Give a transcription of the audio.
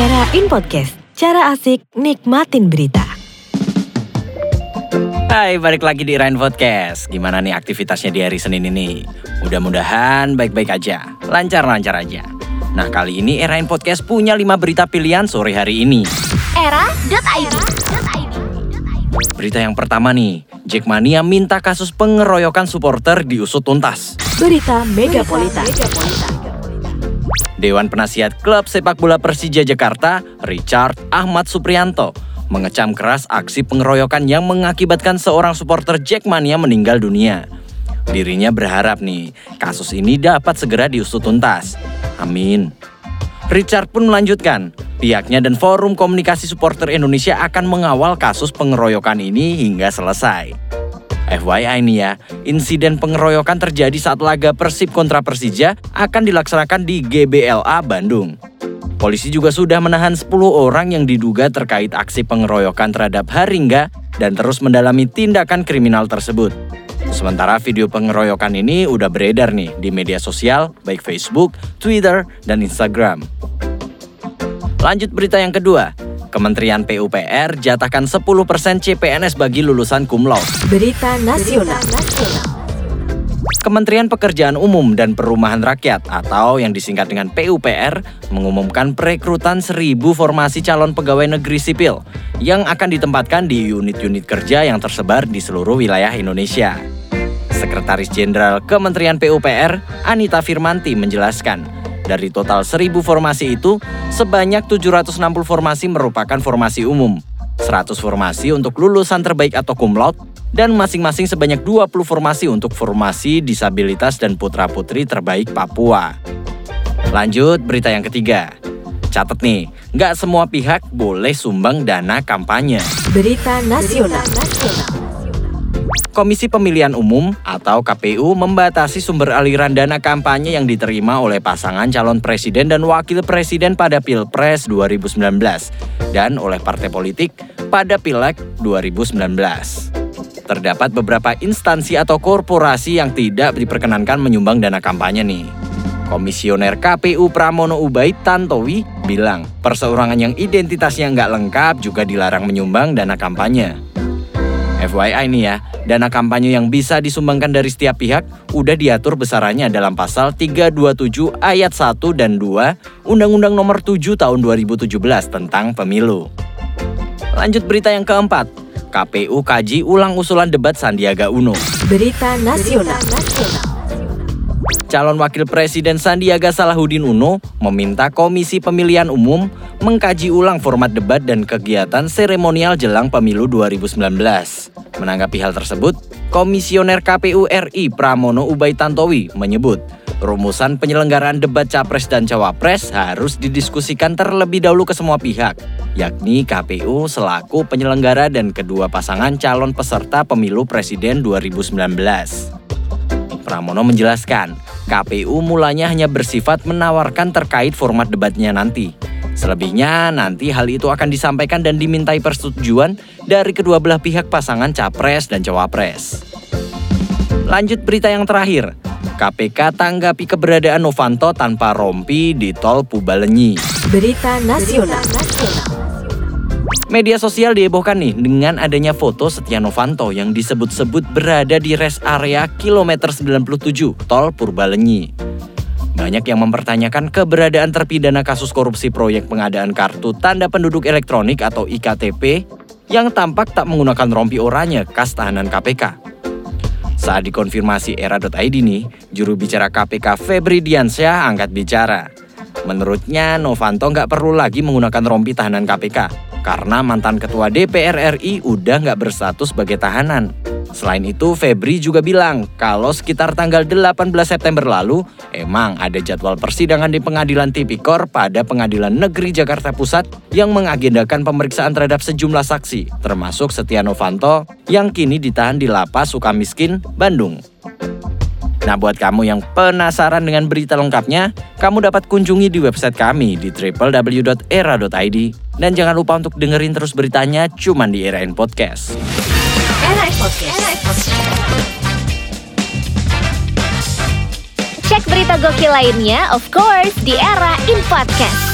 Era In Podcast, cara asik nikmatin berita. Hai, balik lagi di Rain Podcast. Gimana nih aktivitasnya di hari Senin ini? Mudah-mudahan baik-baik aja, lancar-lancar aja. Nah, kali ini Erain Podcast punya 5 berita pilihan sore hari ini. Era.id Berita yang pertama nih, Jackmania minta kasus pengeroyokan supporter diusut tuntas. Berita Megapolitan. Dewan Penasihat Klub Sepak Bola Persija Jakarta, Richard Ahmad Suprianto, mengecam keras aksi pengeroyokan yang mengakibatkan seorang supporter Jackmania meninggal dunia. Dirinya berharap nih, kasus ini dapat segera diusut tuntas. Amin. Richard pun melanjutkan, pihaknya dan Forum Komunikasi Supporter Indonesia akan mengawal kasus pengeroyokan ini hingga selesai. FYI nih ya, insiden pengeroyokan terjadi saat laga Persib kontra Persija akan dilaksanakan di GBLA Bandung. Polisi juga sudah menahan 10 orang yang diduga terkait aksi pengeroyokan terhadap Haringga dan terus mendalami tindakan kriminal tersebut. Sementara video pengeroyokan ini udah beredar nih di media sosial baik Facebook, Twitter, dan Instagram. Lanjut berita yang kedua. Kementerian PUPR jatahkan 10% CPNS bagi lulusan cum laude. Berita Nasional. Kementerian Pekerjaan Umum dan Perumahan Rakyat atau yang disingkat dengan PUPR mengumumkan perekrutan 1000 formasi calon pegawai negeri sipil yang akan ditempatkan di unit-unit kerja yang tersebar di seluruh wilayah Indonesia. Sekretaris Jenderal Kementerian PUPR, Anita Firmanti menjelaskan, dari total 1000 formasi itu, sebanyak 760 formasi merupakan formasi umum, 100 formasi untuk lulusan terbaik atau cum laude, dan masing-masing sebanyak 20 formasi untuk formasi disabilitas dan putra-putri terbaik Papua. Lanjut berita yang ketiga. Catat nih, nggak semua pihak boleh sumbang dana kampanye. Berita Nasional. Komisi Pemilihan Umum atau KPU membatasi sumber aliran dana kampanye yang diterima oleh pasangan calon presiden dan wakil presiden pada Pilpres 2019 dan oleh partai politik pada Pileg 2019 terdapat beberapa instansi atau korporasi yang tidak diperkenankan menyumbang dana kampanye nih. Komisioner KPU Pramono Ubaid Tantowi bilang, perseorangan yang identitasnya nggak lengkap juga dilarang menyumbang dana kampanye. FYI nih ya, dana kampanye yang bisa disumbangkan dari setiap pihak udah diatur besarannya dalam pasal 327 ayat 1 dan 2 Undang-Undang Nomor 7 Tahun 2017 tentang Pemilu. Lanjut berita yang keempat, KPU kaji ulang usulan debat Sandiaga Uno. Berita Nasional. Calon Wakil Presiden Sandiaga Salahuddin Uno meminta Komisi Pemilihan Umum mengkaji ulang format debat dan kegiatan seremonial jelang pemilu 2019. Menanggapi hal tersebut, Komisioner KPU RI Pramono Ubay Tantowi menyebut, rumusan penyelenggaraan debat Capres dan Cawapres harus didiskusikan terlebih dahulu ke semua pihak, yakni KPU selaku penyelenggara dan kedua pasangan calon peserta pemilu Presiden 2019. Pramono menjelaskan, KPU mulanya hanya bersifat menawarkan terkait format debatnya nanti. Selebihnya nanti hal itu akan disampaikan dan dimintai persetujuan dari kedua belah pihak pasangan Capres dan Cawapres. Lanjut berita yang terakhir. KPK tanggapi keberadaan Novanto tanpa rompi di tol Pubalenyi. Berita Nasional. Media sosial dihebohkan nih dengan adanya foto Setia Novanto yang disebut-sebut berada di rest area kilometer 97 tol Purbalenyi. Banyak yang mempertanyakan keberadaan terpidana kasus korupsi proyek pengadaan kartu tanda penduduk elektronik atau IKTP yang tampak tak menggunakan rompi oranye khas tahanan KPK. Saat dikonfirmasi era.id nih, juru bicara KPK Febri Diansyah angkat bicara. Menurutnya, Novanto nggak perlu lagi menggunakan rompi tahanan KPK karena mantan ketua DPR RI udah nggak berstatus sebagai tahanan. Selain itu, Febri juga bilang kalau sekitar tanggal 18 September lalu, emang ada jadwal persidangan di pengadilan Tipikor pada Pengadilan Negeri Jakarta Pusat yang mengagendakan pemeriksaan terhadap sejumlah saksi, termasuk Setia Novanto yang kini ditahan di Lapas Sukamiskin, Bandung. Nah buat kamu yang penasaran dengan berita lengkapnya, kamu dapat kunjungi di website kami di www.era.id. Dan jangan lupa untuk dengerin terus beritanya cuman di Era Podcast. Era Podcast. Cek berita gokil lainnya, of course, di Era in Podcast.